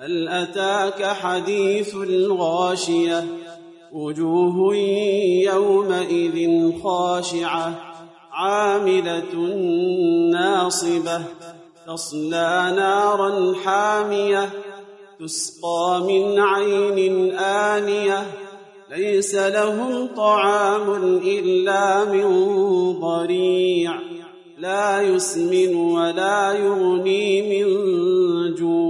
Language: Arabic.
هل أتاك حديث الغاشية؟ وجوه يومئذ خاشعة عاملة ناصبة تصلى نارا حامية تسقى من عين آنية ليس لهم طعام إلا من ضريع لا يسمن ولا يغني من جوع.